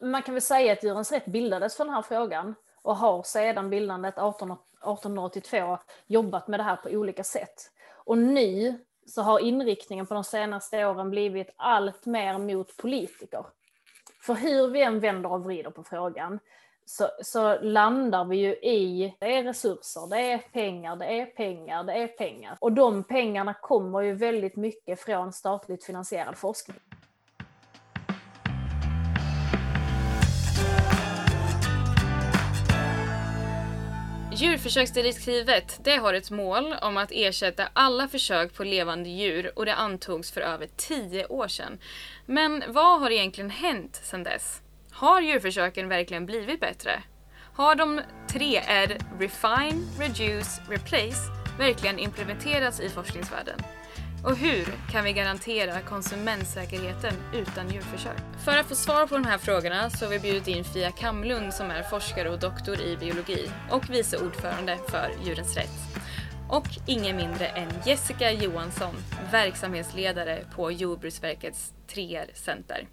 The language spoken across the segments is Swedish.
Man kan väl säga att Djurens Rätt bildades för den här frågan och har sedan bildandet 18, 1882 jobbat med det här på olika sätt. Och nu så har inriktningen på de senaste åren blivit allt mer mot politiker. För hur vi än vänder och vrider på frågan så, så, landar vi ju i, det är resurser, det är pengar, det är pengar, det är pengar. Och de pengarna kommer ju väldigt mycket från statligt finansierad forskning. Djurförsöksdirektivet det har ett mål om att ersätta alla försök på levande djur och det antogs för över tio år sedan. Men vad har egentligen hänt sedan dess? Har djurförsöken verkligen blivit bättre? Har de tre R, Refine, Reduce, Replace, verkligen implementerats i forskningsvärlden? Och hur kan vi garantera konsumentsäkerheten utan djurförsök? För att få svar på de här frågorna så har vi bjudit in Fia Kamlund som är forskare och doktor i biologi och vice ordförande för Djurens Rätt. Och ingen mindre än Jessica Johansson, verksamhetsledare på Jordbruksverkets 3R-center.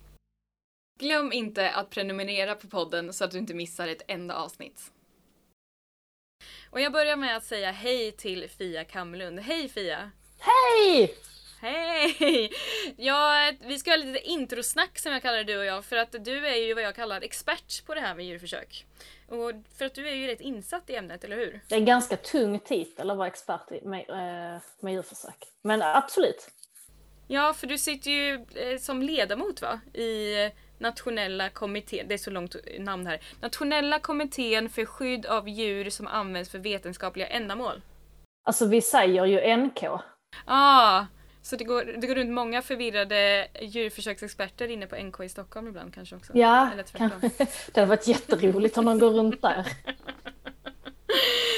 Glöm inte att prenumerera på podden så att du inte missar ett enda avsnitt. Och jag börjar med att säga hej till Fia Kamlund. Hej Fia! Hej! Hej! Ja, vi ska ha lite introsnack som jag kallar du och jag för att du är ju vad jag kallar expert på det här med djurförsök. Och för att du är ju rätt insatt i ämnet, eller hur? Det är en ganska tung titel att vara expert med, eh, med djurförsök. Men absolut. Ja, för du sitter ju eh, som ledamot va? I nationella kommittén, det är så långt namn här, nationella kommittén för skydd av djur som används för vetenskapliga ändamål. Alltså vi säger ju NK. Ah, så det går, det går runt många förvirrade djurförsöksexperter inne på NK i Stockholm ibland kanske också? Ja, kan, det hade varit jätteroligt om de går runt där.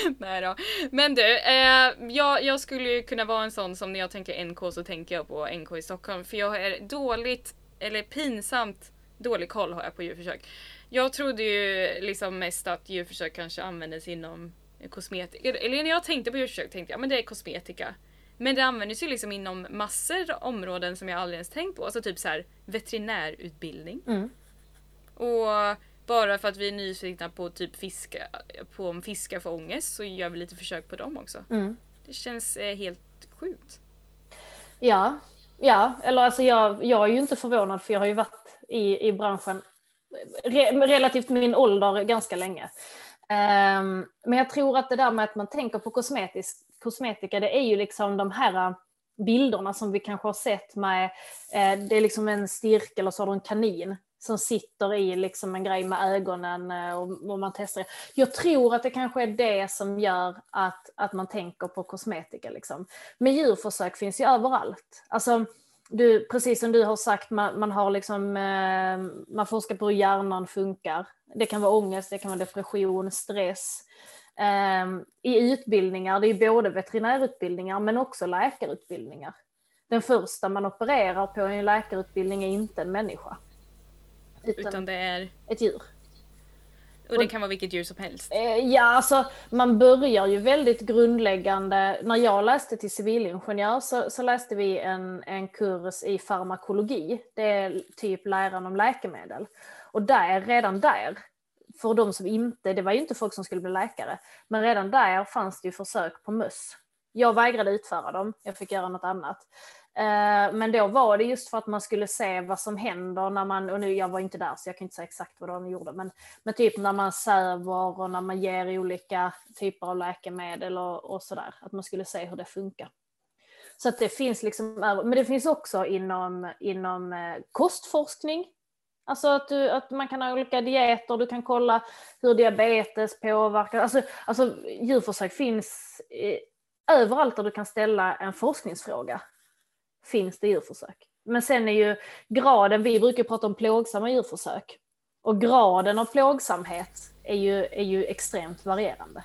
Nej då. Men du, eh, jag, jag skulle ju kunna vara en sån som när jag tänker NK så tänker jag på NK i Stockholm. För jag är dåligt, eller pinsamt dålig koll har jag på djurförsök. Jag trodde ju liksom mest att djurförsök kanske användes inom kosmetika. Eller när jag tänkte på djurförsök tänkte jag men det är kosmetika. Men det används ju liksom inom massor av områden som jag aldrig ens tänkt på. Alltså typ så här veterinärutbildning. Mm. Och bara för att vi är nyfikna på typ fiska, på om fiskar får ångest så gör vi lite försök på dem också. Mm. Det känns eh, helt sjukt. Ja, ja, eller alltså jag, jag är ju inte förvånad för jag har ju varit i, i branschen re, relativt min ålder ganska länge. Um, men jag tror att det där med att man tänker på kosmetisk, kosmetika, det är ju liksom de här äh, bilderna som vi kanske har sett med, eh, det är liksom en styrka eller så har du en kanin som sitter i liksom en grej med ögonen äh, och, och man testar det. Jag tror att det kanske är det som gör att, att man tänker på kosmetika. Liksom. Men djurförsök finns ju överallt. Alltså, du, precis som du har sagt, man, man, har liksom, eh, man forskar på hur hjärnan funkar. Det kan vara ångest, det kan vara depression, stress. Eh, I utbildningar, det är både veterinärutbildningar men också läkarutbildningar. Den första man opererar på i en läkarutbildning är inte en människa. Utan, utan det är? Ett djur. Och det kan vara vilket djur som helst? Eh, ja, alltså man börjar ju väldigt grundläggande. När jag läste till civilingenjör så, så läste vi en, en kurs i farmakologi. Det är typ läran om läkemedel. Och där, redan där, för de som inte, det var ju inte folk som skulle bli läkare, men redan där fanns det ju försök på möss. Jag vägrade utföra dem, jag fick göra något annat. Eh, men då var det just för att man skulle se vad som händer när man, och nu jag var inte där så jag kan inte säga exakt vad de gjorde, men, men typ när man söver och när man ger olika typer av läkemedel och, och sådär, att man skulle se hur det funkar. Så att det finns liksom, men det finns också inom, inom eh, kostforskning. Alltså att, du, att man kan ha olika dieter, du kan kolla hur diabetes påverkar, alltså, alltså djurförsök finns i, överallt där du kan ställa en forskningsfråga finns det djurförsök. Men sen är ju graden, vi brukar prata om plågsamma djurförsök, och graden av plågsamhet är ju, är ju extremt varierande.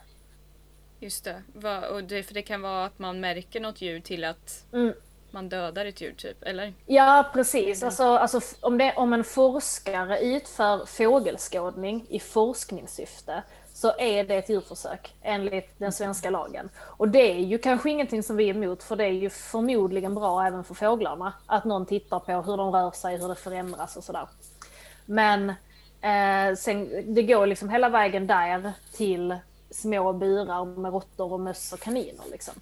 Just det. Och det, för det kan vara att man märker något djur till att mm man dödar ett djur, typ, eller? Ja, precis. Alltså, alltså, om, det, om en forskare utför fågelskådning i forskningssyfte så är det ett djurförsök enligt den svenska lagen. Och det är ju kanske ingenting som vi är emot för det är ju förmodligen bra även för fåglarna att någon tittar på hur de rör sig, hur det förändras och sådär. Men Eh, sen, det går liksom hela vägen där till små burar med råttor och möss och kaniner. Liksom.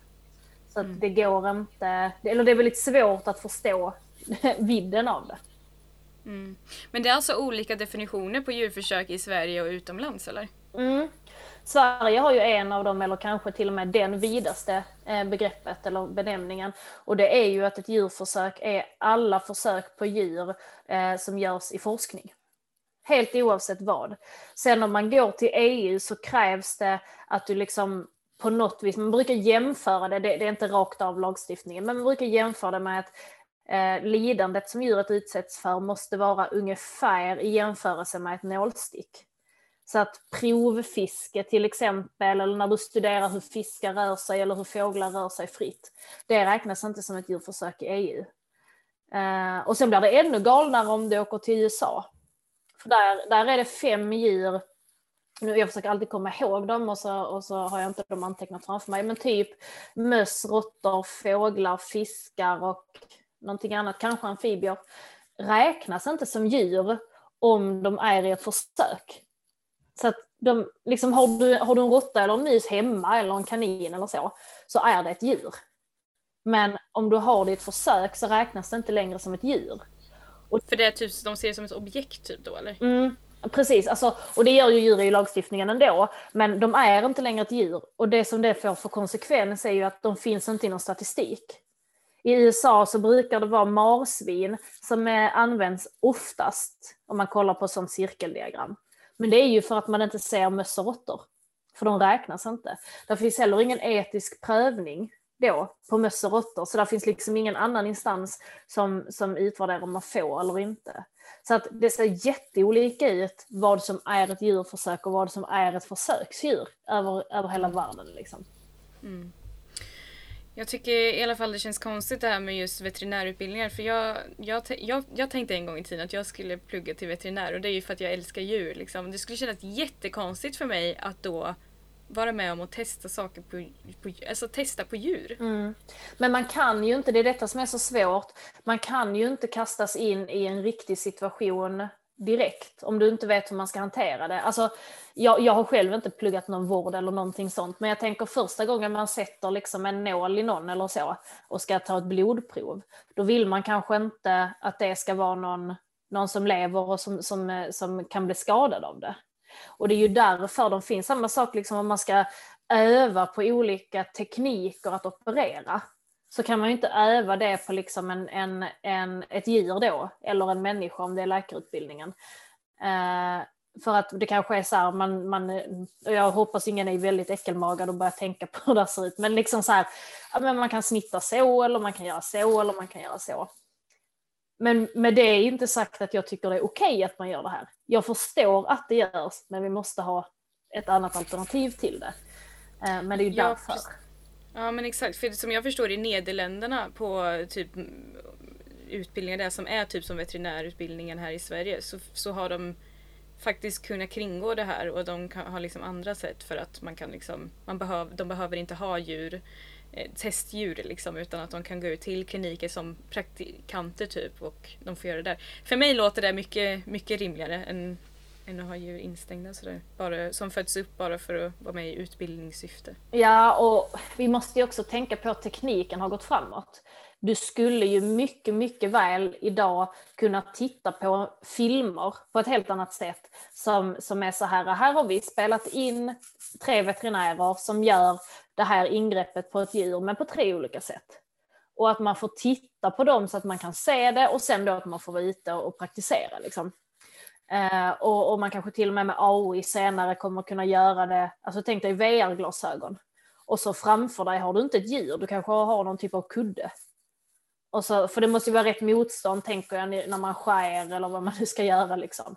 Så mm. det går inte, eller det är väldigt svårt att förstå vidden av det. Mm. Men det är alltså olika definitioner på djurförsök i Sverige och utomlands eller? Mm. Sverige har ju en av dem, eller kanske till och med den vidaste eh, begreppet eller benämningen. Och det är ju att ett djurförsök är alla försök på djur eh, som görs i forskning. Helt oavsett vad. Sen om man går till EU så krävs det att du liksom på något vis, man brukar jämföra det, det, det är inte rakt av lagstiftningen, men man brukar jämföra det med att eh, lidandet som djuret utsätts för måste vara ungefär i jämförelse med ett nålstick. Så att provfiske till exempel, eller när du studerar hur fiskar rör sig eller hur fåglar rör sig fritt, det räknas inte som ett djurförsök i EU. Eh, och sen blir det ännu galnare om du åker till USA. För där, där är det fem djur, nu, jag försöker alltid komma ihåg dem och så, och så har jag inte dem antecknat framför mig, men typ möss, råttor, fåglar, fiskar och någonting annat, kanske amfibier, räknas inte som djur om de är i ett försök. Så att de, liksom, har, du, har du en råtta eller en mus hemma eller en kanin eller så, så är det ett djur. Men om du har det i ett försök så räknas det inte längre som ett djur. Och, För det är typ, de ser det som ett objekt typ då eller? Mm, precis, alltså, och det gör ju djur i lagstiftningen ändå, men de är inte längre ett djur. Och det som det får för konsekvens är ju att de finns inte i någon statistik. I USA så brukar det vara marsvin som används oftast om man kollar på sånt cirkeldiagram. Men det är ju för att man inte ser möss och råttor. För de räknas inte. Det finns heller ingen etisk prövning då på möss och råttor. Så det finns liksom ingen annan instans som, som utvärderar om man får eller inte. Så att det ser jätteolika ut vad som är ett djurförsök och vad som är ett försöksdjur över, över hela världen. Liksom. Mm. Jag tycker i alla fall det känns konstigt det här med just veterinärutbildningar för jag, jag, jag, jag tänkte en gång i tiden att jag skulle plugga till veterinär och det är ju för att jag älskar djur. Liksom. Det skulle kännas jättekonstigt för mig att då vara med om att testa saker på, på, alltså testa på djur. Mm. Men man kan ju inte, det är detta som är så svårt, man kan ju inte kastas in i en riktig situation direkt om du inte vet hur man ska hantera det. Alltså, jag, jag har själv inte pluggat någon vård eller någonting sånt, men jag tänker första gången man sätter liksom en nål i någon eller så och ska ta ett blodprov, då vill man kanske inte att det ska vara någon, någon som lever och som, som, som kan bli skadad av det. Och det är ju därför de finns. Samma sak liksom om man ska öva på olika tekniker att operera så kan man ju inte öva det på liksom en, en, en, ett djur då, eller en människa om det är läkarutbildningen. Eh, för att det kanske är så här, man, man, jag hoppas ingen är väldigt äckelmagad och börjar tänka på hur det ser ut, men liksom så här, ja, men man kan snitta så, eller man kan göra så, eller man kan göra så. Men med det är inte sagt att jag tycker det är okej okay att man gör det här. Jag förstår att det görs, men vi måste ha ett annat alternativ till det. Eh, men det är ju ja, därför. Ja men exakt, för som jag förstår i Nederländerna på typ utbildningar där som är typ som veterinärutbildningen här i Sverige så, så har de faktiskt kunnat kringgå det här och de kan, har liksom andra sätt för att man kan liksom, man behöv, de behöver inte ha djur, Eh, testdjur liksom utan att de kan gå ut till kliniker som praktikanter typ och de får göra det där. För mig låter det mycket, mycket rimligare än än att ha djur instängda sådär. Bara, som föds upp bara för att vara med i utbildningssyfte. Ja, och vi måste ju också tänka på att tekniken har gått framåt. Du skulle ju mycket, mycket väl idag kunna titta på filmer på ett helt annat sätt som, som är så här, här har vi spelat in tre veterinärer som gör det här ingreppet på ett djur, men på tre olika sätt. Och att man får titta på dem så att man kan se det och sen då att man får vara ute och praktisera. Liksom. Eh, och, och, man kanske till och med med AI senare kommer kunna göra det, alltså tänk dig VR-glasögon. Och så framför dig har du inte ett djur, du kanske har någon typ av kudde. Och så, för det måste ju vara rätt motstånd tänker jag när man skär eller vad man nu ska göra liksom.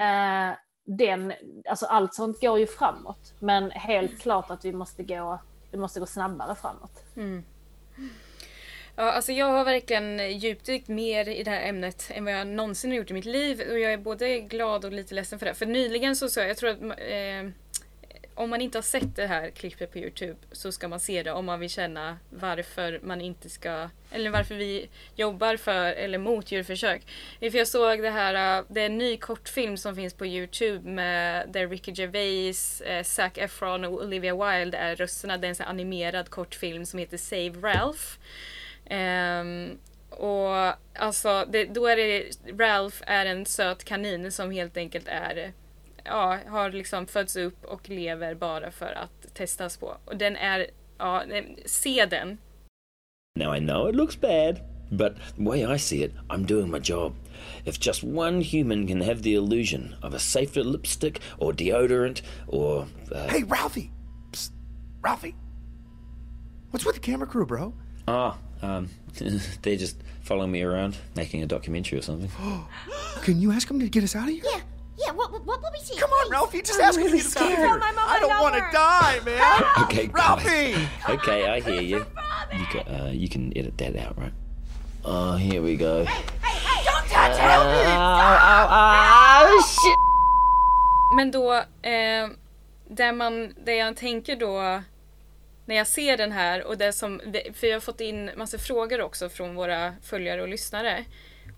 Eh, den, alltså allt sånt går ju framåt, men helt klart att vi måste gå, det måste gå snabbare framåt. Mm. Ja, alltså jag har verkligen djupdykt mer i det här ämnet än vad jag någonsin har gjort i mitt liv och jag är både glad och lite ledsen för det. För nyligen så sa jag, jag tror att eh, om man inte har sett det här klippet på Youtube så ska man se det om man vill känna varför man inte ska, eller varför vi jobbar för eller mot djurförsök. För jag såg det här, uh, det är en ny kortfilm som finns på Youtube med där Ricky Gervais, eh, Zac Efron och Olivia Wilde är rösterna. Det är en sån animerad kortfilm som heter Save Ralph. Um, och alltså, det, då är det Ralph är en söt kanin som helt enkelt är ja, har liksom fötts upp och lever bara för att testas på. Och den är, ja, se den. Now I know it looks bad, but the way I see it, I'm doing my job. If just one human can have the illusion of a safer lipstick or deodorant or. Uh... Hey, Ralphie! Psst. Ralphie! What's with the camera crew, bro? Ah, oh, um, they're just following me around, making a documentary or something. can you ask them to get us out of here? Yeah. Yeah, what, what will we see? Come on, Ralphie, just I'm ask really him to of here. I don't want to die, man. okay, Ralphie. Okay, I hear you. You can, uh, you can edit that out, right? Oh, here we go. Hey, hey, hey! Don't touch uh, Ralphie! Ow, ow, ow, shit! Men då, eh, det, man, det jag tänker då när jag ser den här och det som, för jag har fått in massa frågor också från våra följare och lyssnare.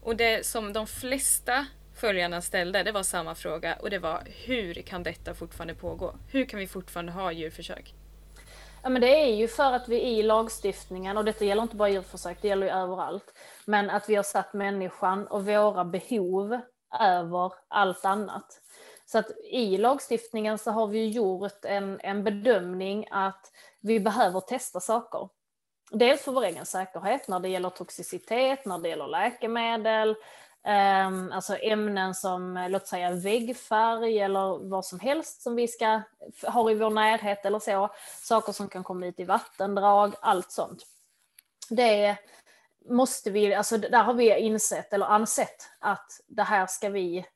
Och det som de flesta följarna ställde, det var samma fråga och det var hur kan detta fortfarande pågå? Hur kan vi fortfarande ha djurförsök? Ja, men det är ju för att vi i lagstiftningen, och detta gäller inte bara djurförsök, det gäller ju överallt, men att vi har satt människan och våra behov över allt annat. Så att i lagstiftningen så har vi gjort en, en bedömning att vi behöver testa saker. Dels för vår egen säkerhet när det gäller toxicitet, när det gäller läkemedel, Um, alltså ämnen som eh, låt säga väggfärg eller vad som helst som vi ska ha i vår närhet eller så. Saker som kan komma ut i vattendrag, allt sånt. Det måste vi, alltså där har vi insett eller ansett att det här ska vi,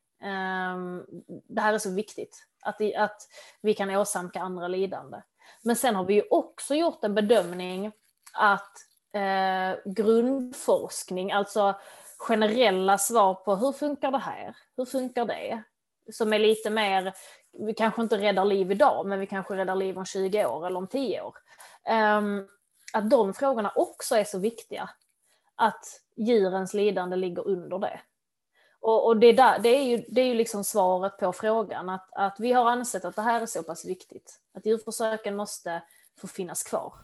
um, det här är så viktigt. Att, i, att vi kan åsamka andra lidande. Men sen har vi ju också gjort en bedömning att eh, grundforskning, alltså generella svar på hur funkar det här? Hur funkar det? Som är lite mer, vi kanske inte räddar liv idag, men vi kanske räddar liv om 20 år eller om 10 år. Um, att de frågorna också är så viktiga. Att djurens lidande ligger under det. Och, och det, där, det, är ju, det är ju liksom svaret på frågan, att, att vi har ansett att det här är så pass viktigt. Att djurförsöken måste få finnas kvar.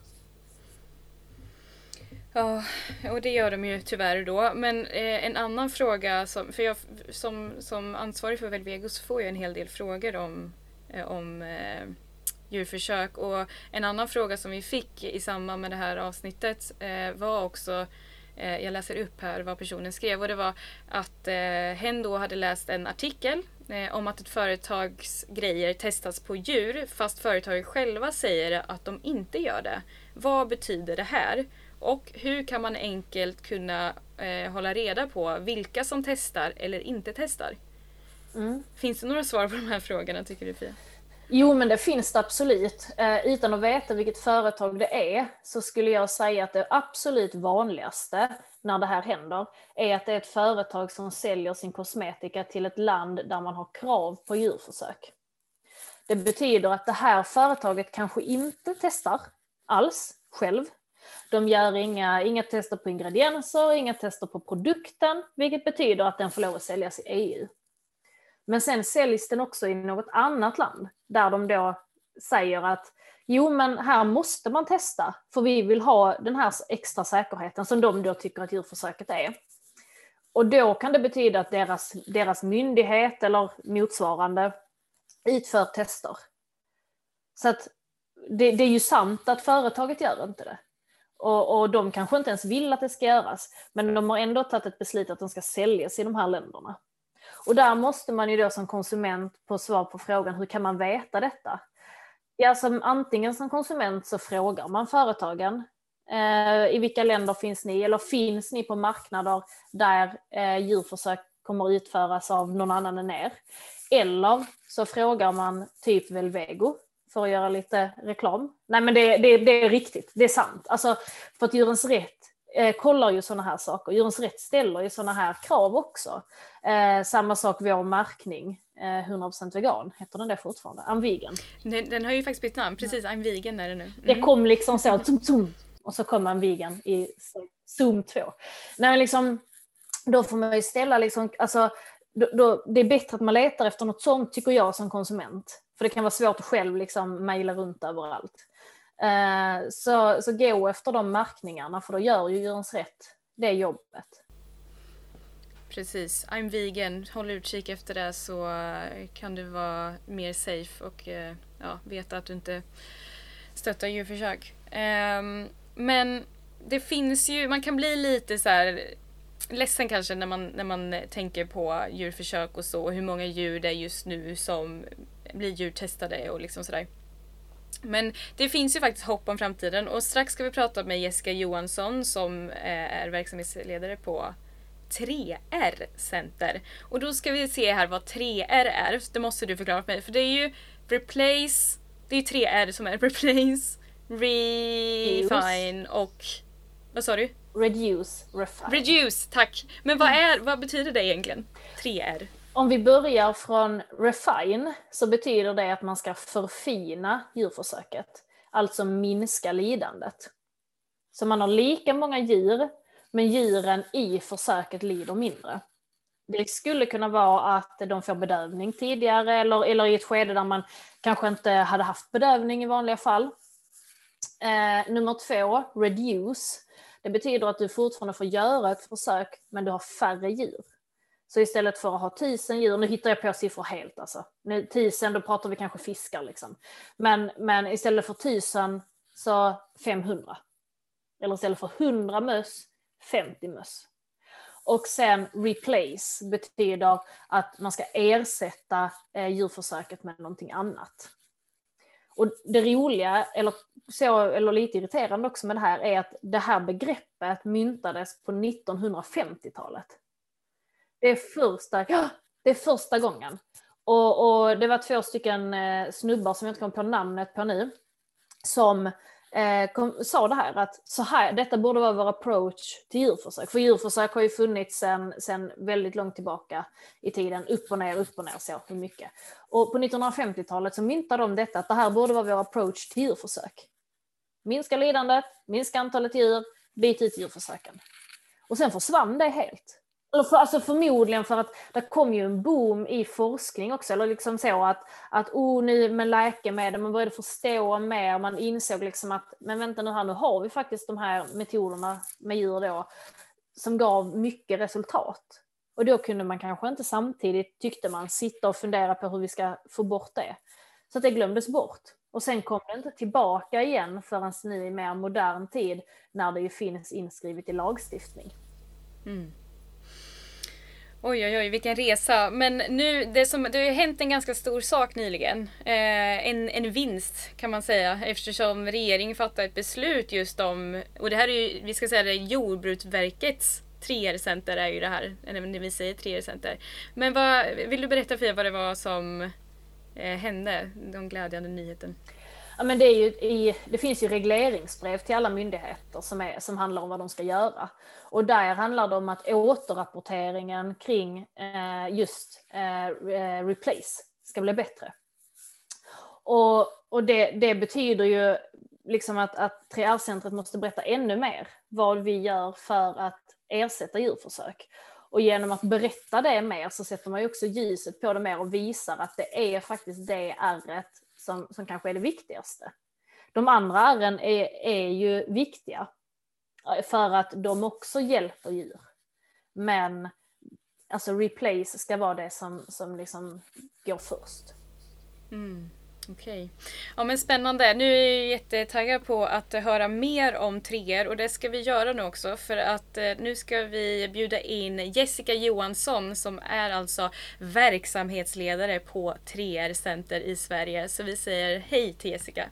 Ja, och det gör de ju tyvärr då. Men eh, en annan fråga, som, för jag som, som ansvarig för Velvego så får jag en hel del frågor om, eh, om eh, djurförsök. Och en annan fråga som vi fick i samband med det här avsnittet eh, var också eh, jag läser upp här vad personen skrev och det var att eh, hen då hade läst en artikel eh, om att ett företags grejer testas på djur fast företaget själva säger att de inte gör det. Vad betyder det här? Och hur kan man enkelt kunna eh, hålla reda på vilka som testar eller inte testar? Mm. Finns det några svar på de här frågorna tycker du Fia? Jo, men det finns det absolut. Eh, utan att veta vilket företag det är så skulle jag säga att det absolut vanligaste när det här händer är att det är ett företag som säljer sin kosmetika till ett land där man har krav på djurförsök. Det betyder att det här företaget kanske inte testar alls själv, de gör inga, inga tester på ingredienser, inga tester på produkten, vilket betyder att den får lov att säljas i EU. Men sen säljs den också i något annat land där de då säger att jo, men här måste man testa för vi vill ha den här extra säkerheten som de då tycker att djurförsöket är. Och då kan det betyda att deras, deras myndighet eller motsvarande utför tester. Så att det, det är ju sant att företaget gör inte det. Och, och de kanske inte ens vill att det ska göras, men de har ändå tagit ett beslut att de ska säljas i de här länderna. Och där måste man ju då som konsument få svar på frågan hur kan man veta detta? Ja, som antingen som konsument så frågar man företagen eh, i vilka länder finns ni eller finns ni på marknader där eh, djurförsök kommer utföras av någon annan än er? Eller så frågar man typ Velvego för att göra lite reklam. Nej men det, det, det är riktigt, det är sant. Alltså, för att Djurens Rätt eh, kollar ju sådana här saker. Djurens Rätt ställer ju sådana här krav också. Eh, samma sak vår märkning. eh, 100% vegan, heter den det fortfarande? I'm vegan. Den, den har ju faktiskt bytt namn, precis, I'm vegan är det nu. Det Mm. kom liksom så, tum, tum, och så kom I'm vegan i Zoom 2. Nej, liksom, då får man ju ställa liksom, alltså, då, då, det är bättre att man letar efter något sånt tycker jag som konsument. För det kan vara svårt att själv liksom mejla runt överallt. Eh, så, så gå efter de märkningarna för då gör ju Djurens Rätt det jobbet. Precis, I'm vegan. Håll utkik efter det så eh, kan du vara mer safe och eh, ja, veta att du inte stöttar djurförsök. Ehm, men det finns ju, man kan bli lite så här ledsen kanske när man, när man tänker på djurförsök och så och hur många djur det är just nu som blir djurtestade och liksom sådär. Men det finns ju faktiskt hopp om framtiden och strax ska vi prata med Jessica Johansson som eh, är verksamhetsledare på 3R Center. Och då ska vi se här vad 3R är. Det måste du förklara för mig. För det är ju replace, det är ju 3R som är replace, refine och vad sa du? Reduce, refine. Reduce, tack! Men vad, är, vad betyder det egentligen? 3R? Om vi börjar från refine så betyder det att man ska förfina djurförsöket. Alltså minska lidandet. Så man har lika många djur, men djuren i försöket lider mindre. Det skulle kunna vara att de får bedövning tidigare eller, eller i ett skede där man kanske inte hade haft bedövning i vanliga fall. Eh, nummer två, reduce. Det betyder att du fortfarande får göra ett försök, men du har färre djur. Så istället för att ha tusen djur, nu hittar jag på siffror helt alltså. Nu, tusen, då pratar vi kanske fiskar liksom. Men, men istället för tusen så 500. Eller istället för 100 möss, 50 möss. Och sen replace betyder att man ska ersätta eh, djurförsöket med någonting annat. Och det roliga, eller, så, eller lite irriterande också med det här, är att det här begreppet myntades på 1950-talet. Det är första, ja, det är första gången. Och, och det var två stycken eh, snubbar som jag inte kom på namnet på nu, som eh, kom, sa det här att så här, detta borde vara vår approach till djurförsök. För djurförsök har ju funnits sedan sen väldigt långt tillbaka i tiden, upp och ner, upp och ner, så hur mycket. Och på 1950-talet så myntade de detta, att det här borde vara vår approach till djurförsök. Minska lidandet, minska antalet djur, byt ut djurförsöken. Och sen försvann det helt. Eller för, alltså förmodligen för att det kom ju en boom i forskning också, eller liksom så att, att oh, nu med läkemedel, man började förstå mer, man insåg liksom att, men vänta nu här, nu har vi faktiskt de här metoderna med djur då, som gav mycket resultat. Och då kunde man kanske inte samtidigt, tyckte man, sitta och fundera på hur vi ska få bort det. Så att det glömdes bort. Och sen kom det inte tillbaka igen förrän nu i mer modern tid, när det ju finns inskrivet i lagstiftning. Mm. Oj, oj, oj, vilken resa. Men nu, det, som, det har ju hänt en ganska stor sak nyligen. Eh, en, en vinst kan man säga eftersom regeringen fattade ett beslut just om, och det här är ju, vi ska säga det, Jordbruksverkets 3R-center är ju det här, eller när vi säger 3R-center. Men vad, vill du berätta Fia vad det var som eh, hände, den glädjande nyheten? Ja, men det, är ju i, det finns ju regleringsbrev till alla myndigheter som, är, som handlar om vad de ska göra. Och där handlar det om att återrapporteringen kring eh, just eh, eh replace ska bli bättre. Och, och det, det betyder ju liksom att, att 3R-centret måste berätta ännu mer vad vi gör för att ersätta djurförsök. Och genom att berätta det mer så sätter man ju också ljuset på det mer och visar att det är faktiskt det ärret som, som kanske är det viktigaste. De andra ärren är, är ju viktiga eh, för att de också hjälper djur. Men alltså replace ska vara det som, som liksom går först. Mm. Okej. Ja men spännande. Nu är jag jättetaggad på att höra mer om 3R och det ska vi göra nu också för att eh, nu ska vi bjuda in Jessica Johansson som är alltså verksamhetsledare på 3R Center i Sverige. Så vi säger hej till Jessica.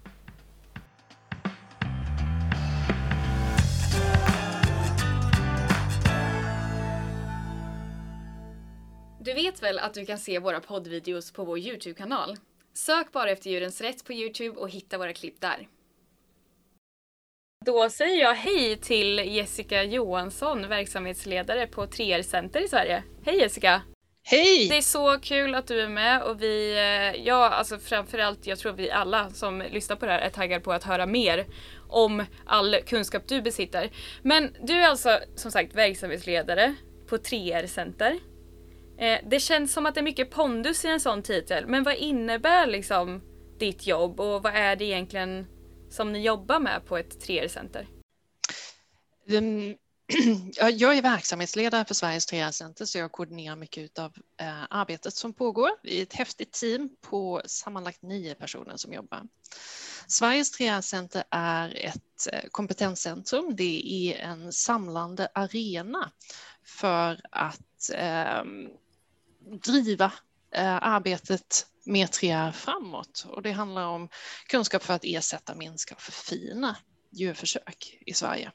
Du vet väl att du kan se våra poddvideos på vår Youtube-kanal? Sök bara efter Djurens Rätt på Youtube och hitta våra klipp där. Då säger jag hej till Jessica Johansson, verksamhetsledare på 3R Center i Sverige. Hej Jessica! Hej! Det är så kul att du är med och vi, eh, ja alltså framförallt, jag tror vi alla som lyssnar på det här är taggade på att höra mer om all kunskap du besitter. Men du är alltså som sagt verksamhetsledare på 3R Center. Eh, det känns som att det är mycket pondus i en sån titel, men vad innebär liksom ditt jobb och vad är det egentligen som ni jobbar med på ett 3R Center? Um, jag är verksamhetsledare för Sveriges 3R-center så jag koordinerar mycket av eh, arbetet som pågår. Vi är ett häftigt team på sammanlagt nio personer som jobbar. Sveriges 3R-center är ett eh, kompetenscentrum. Det är en samlande arena för att eh, driva eh, arbetet med 3R framåt. Och det handlar om kunskap för att ersätta, minska och förfina djurförsök i Sverige.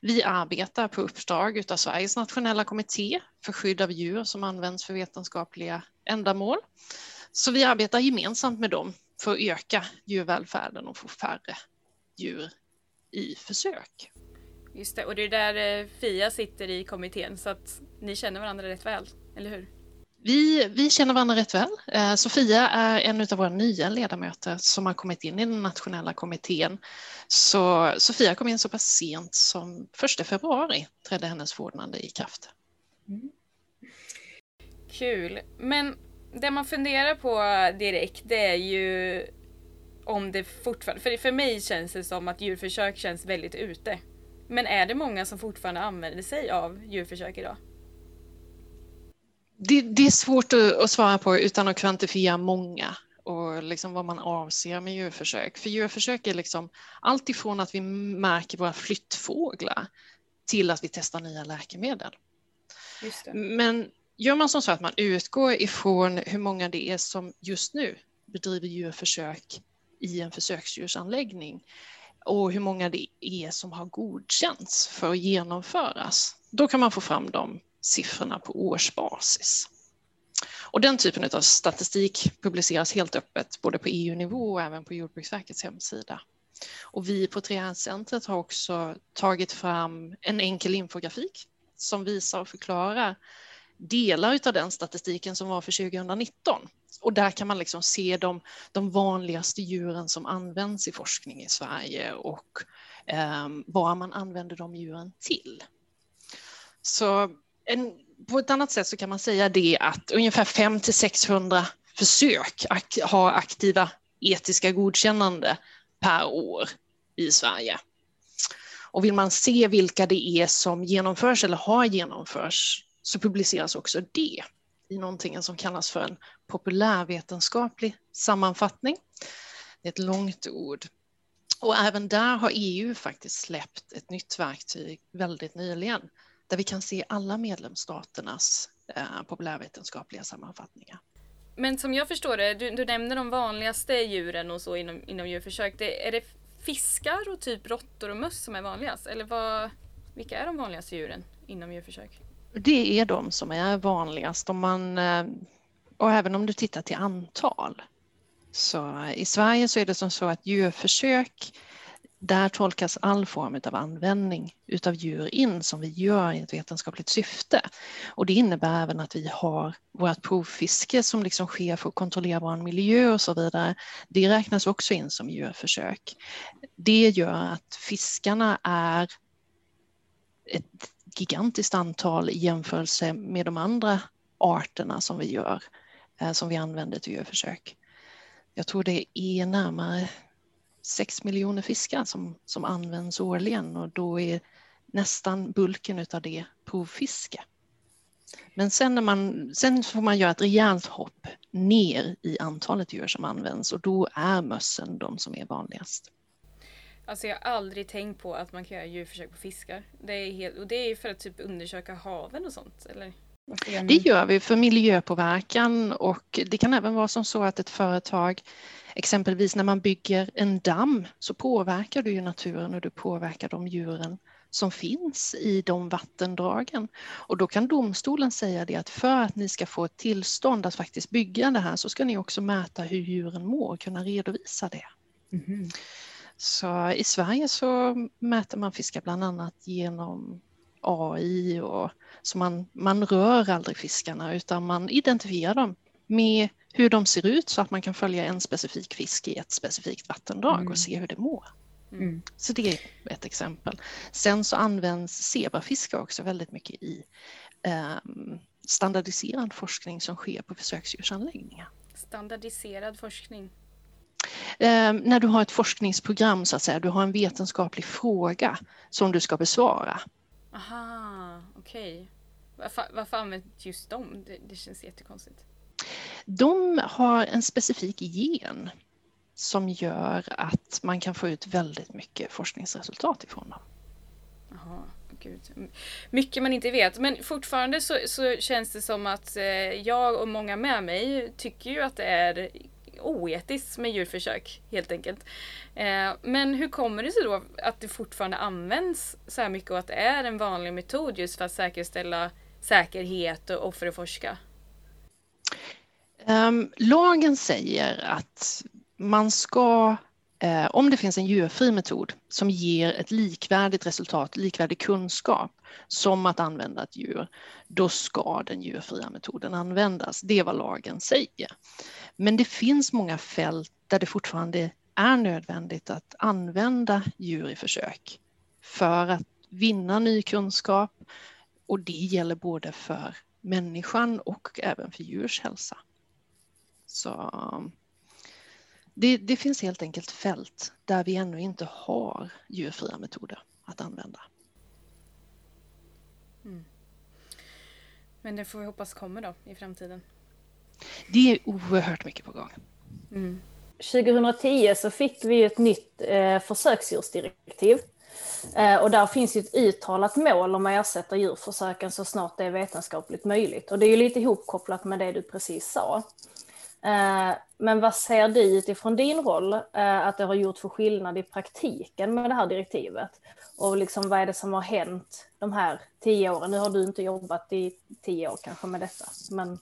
Vi arbetar på uppdrag av Sveriges nationella kommitté för skydd av djur som används för vetenskapliga ändamål. Så vi arbetar gemensamt med dem för att öka djurvälfärden och få färre djur i försök. Just det, och det är där eh, Fia sitter i kommittén så att ni känner varandra rätt väl, eller hur? Vi, vi känner varandra rätt väl. Eh, Sofia är en av våra nya ledamöter som har kommit in i den nationella kommittén. Så Sofia kom in så pass sent som 1 februari trädde hennes förordnande i kraft. Mm. Kul. Men det man funderar på direkt det är ju om det fortfarande, för för mig känns det som att djurförsök känns väldigt ute. Men är det många som fortfarande använder sig av djurförsök idag? Det, det är svårt att, svara på utan att kvantifiera många och liksom vad man avser med djurförsök. För djurförsök är liksom allt ifrån att vi märker våra flyttfåglar till att vi testar nya läkemedel. Men gör man som så att man utgår ifrån hur många det är som just nu bedriver djurförsök i en försöksdjursanläggning och hur många det är som har godkänts för att genomföras, då kan man få fram de siffrorna på årsbasis. Och den typen av statistik publiceras helt öppet både på EU-nivå och även på Jordbruksverkets hemsida. Och vi på 3R-centret har också tagit fram en enkel infografik som visar och förklarar delar av den statistiken som var för 2019. Och där kan man liksom se de, de vanligaste djuren som används i forskning i Sverige och eh, vad man använder de djuren till. Så en, på ett annat sätt så kan man säga det att ungefär 5 till 600 försök ak har aktiva etiska godkännande per år i Sverige. Och vill man se vilka det är som genomförs eller har genomförts så publiceras också det i någonting som kallas för en populärvetenskaplig sammanfattning. Det är ett långt ord. Och även där har EU faktiskt släppt ett nytt verktyg väldigt nyligen där vi kan se alla medlemsstaternas eh, populärvetenskapliga sammanfattningar. Men som jag förstår det, du, du nämner de vanligaste djuren och så inom, inom djurförsök. Det, är det fiskar och typ råttor och möss som är vanligast? Eller vad, vilka är de vanligaste djuren inom djurförsök? Det är de som är vanligast. Om man, eh, och även om du tittar till antal. Så i Sverige så är det som så att djurförsök där tolkas all form av användning utav djur in som vi gör i ett vetenskapligt syfte. Och det innebär även att vi har vårt provfiske som liksom sker för att kontrollera vår miljö och så vidare. Det räknas också in som djurförsök. Det gör att fiskarna är ett gigantiskt antal i jämförelse med de andra arterna som vi gör, eh, som vi använder till djurförsök. Jag tror det är närmare 6 miljoner fiskar som, som används årligen och då är nästan bulken av det provfiske. Men sen, när man, sen får man göra ett rejält hopp ner i antalet djur som används och då är mössen de som är vanligast. Alltså jag har aldrig tänkt på att man kan göra djurförsök på fiskar. Det är, helt, och det är för att typ undersöka haven och sånt, eller? Det gör vi för miljöpåverkan och det kan även vara som så att ett företag Exempelvis när man bygger en damm så påverkar du ju naturen och du påverkar de djuren som finns i de vattendragen. Och då kan domstolen säga det att för att ni ska få ett tillstånd att faktiskt bygga det här så ska ni också mäta hur djuren mår och kunna redovisa det. Mm. Så i Sverige så mäter man fiskar bland annat genom AI och så man, man rör aldrig fiskarna utan man identifierar dem med hur de ser ut så att man kan följa en specifik fisk i ett specifikt vattendrag Mm. och se hur det mår. Mm. Så det är ett exempel. Sen så används zebrafiskar också väldigt mycket i ehm, standardiserad forskning som sker på försöksdjursanläggningar. Standardiserad forskning. Ehm, när du har ett forskningsprogram så att säga, du har en vetenskaplig fråga som du ska besvara. Aha, okej. Varför, varför används just dem? Det, det känns jättekonstigt. De har en specifik gen som gör att man kan få ut väldigt mycket forskningsresultat ifrån dem. Jaha, gud. Mycket man inte vet. Men fortfarande så, så känns det som att eh, jag och många med mig tycker ju att det är oetiskt med djurförsök helt enkelt. Eh, men hur kommer det sig då att det fortfarande används så här mycket och att det är en vanlig metod just för att säkerställa säkerhet och, för att forska? Ehm, lagen säger att man ska, eh, om det finns en djurfri metod som ger ett likvärdigt resultat, likvärdig kunskap som att använda ett djur, då ska den djurfria metoden användas. Det är vad lagen säger. Men det finns många fält där det fortfarande är nödvändigt att använda djur i försök för att vinna ny kunskap och det gäller både för människan och även för djurs hälsa. Så det, det finns helt enkelt fält där vi ännu inte har djurfria metoder att använda. Mm. Men det får vi hoppas kommer då i framtiden. Det är oerhört mycket på gång. Mm. 2010 så fick vi ett nytt eh, försöksdjursdirektiv. Eh, och där finns ju ett uttalat mål om att ersätta djurförsöken så snart det är vetenskapligt möjligt. Och det är ju lite ihopkopplat med det du precis sa. Eh, men vad ser du utifrån din roll eh, att det har gjort för skillnad i praktiken med det här direktivet? Och liksom, vad är det som har hänt de här tio åren? Nu har du inte jobbat i tio år kanske med detta, men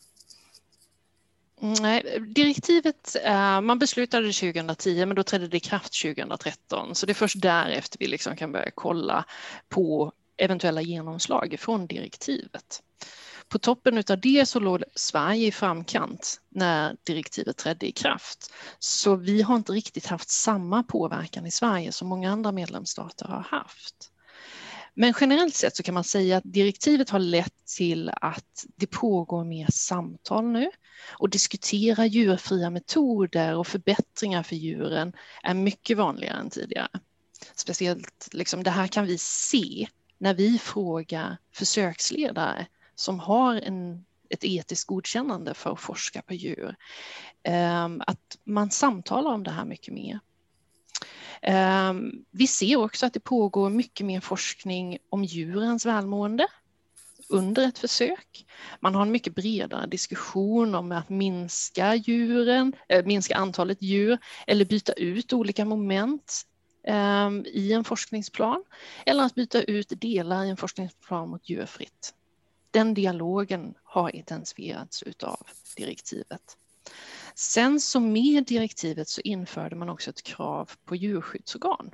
Nej, direktivet, eh, man beslutade 2010 men då trädde det i kraft 2013 så det är först därefter vi liksom kan börja kolla på eventuella genomslag från direktivet. På toppen av det så låg Sverige i framkant när direktivet trädde i kraft. Så vi har inte riktigt haft samma påverkan i Sverige som många andra medlemsstater har haft. Men generellt sett så kan man säga att direktivet har lett till att det pågår mer samtal nu och diskutera djurfria metoder och förbättringar för djuren är mycket vanligare än tidigare. Speciellt liksom, det här kan vi se när vi frågar försöksledare som har en, ett etiskt godkännande för att forska på djur. Ehm, att man samtalar om det här mycket mer. Ehm, vi ser också att det pågår mycket mer forskning om djurens välmående under ett försök. Man har en mycket bredare diskussion om att minska djuren, eh, minska antalet djur eller byta ut olika moment ehm, i en forskningsplan eller att byta ut delar i en forskningsplan mot djurfritt. Den dialogen har intensifierats utav direktivet. Sen så med direktivet så införde man också ett krav på djurskyddsorgan.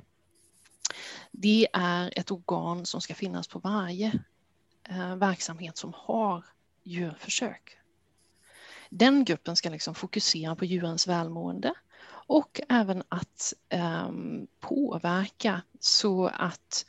Det är ett organ som ska finnas på varje eh, verksamhet som har djurförsök. Den gruppen ska liksom fokusera på djurens välmående och även att eh, påverka så att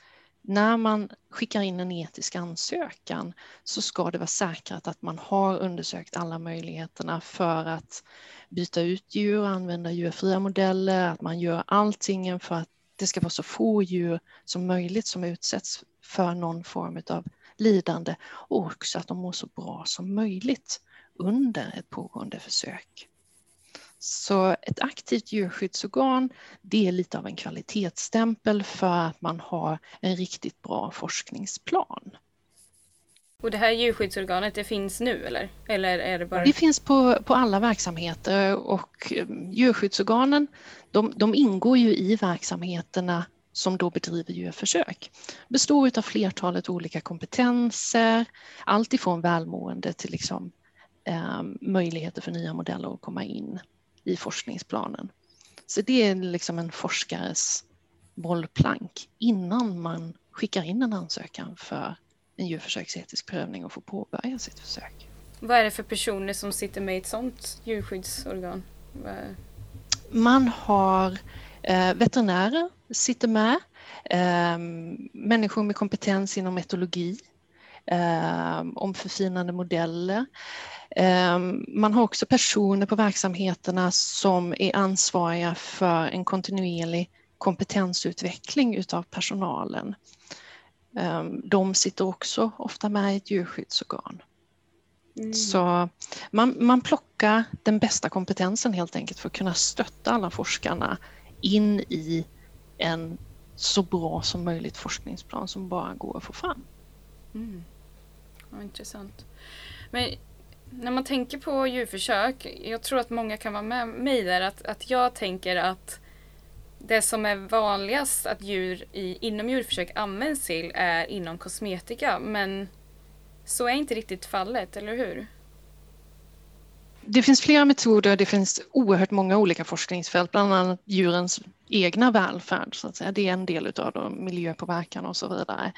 när man skickar in en etisk ansökan så ska det vara säkrat att man har undersökt alla möjligheterna för att byta ut djur använda djurfria modeller, att man gör allting för att det ska vara så få djur som möjligt som utsätts för någon form av lidande och också att de mår så bra som möjligt under ett pågående försök. Så ett aktivt djurskyddsorgan, det är lite av en kvalitetsstämpel för att man har en riktigt bra forskningsplan. Och det här djurskyddsorganet, det finns nu eller? Eller är det bara... Det finns på, på alla verksamheter och eh, djurskyddsorganen de, de ingår ju i verksamheterna som då bedriver djurförsök. Består av flertalet olika kompetenser, allt ifrån välmående till liksom, eh, möjligheter för nya modeller att komma in i forskningsplanen. Så det är liksom en forskares bollplank innan man skickar in en ansökan för en djurförsöksetisk prövning och få påbörja sitt försök. Vad är det för personer som sitter med i ett sådant djurskyddsorgan? Man har eh, veterinärer sitter med, eh, människor med kompetens inom etologi, om förfinande modeller. Eh, man har också personer på verksamheterna som är ansvariga för en kontinuerlig kompetensutveckling utav personalen. Ehm, de sitter också ofta med i ett djurskyddsorgan. Mm. Så man, man plockar den bästa kompetensen helt enkelt för att kunna stötta alla forskarna in i en så bra som möjligt forskningsplan som bara går att få fram. Mm. Ja, intressant. Men när man tänker på djurförsök, jag tror att många kan vara med mig där, att, att jag tänker att det som är vanligast att djur i, inom djurförsök används till är inom kosmetika, men så är inte riktigt fallet, eller hur? Det finns flera metoder, det finns oerhört många olika forskningsfält, bland annat djurens egna välfärd, så att säga. det är en del av dem, miljöpåverkan och så vidare.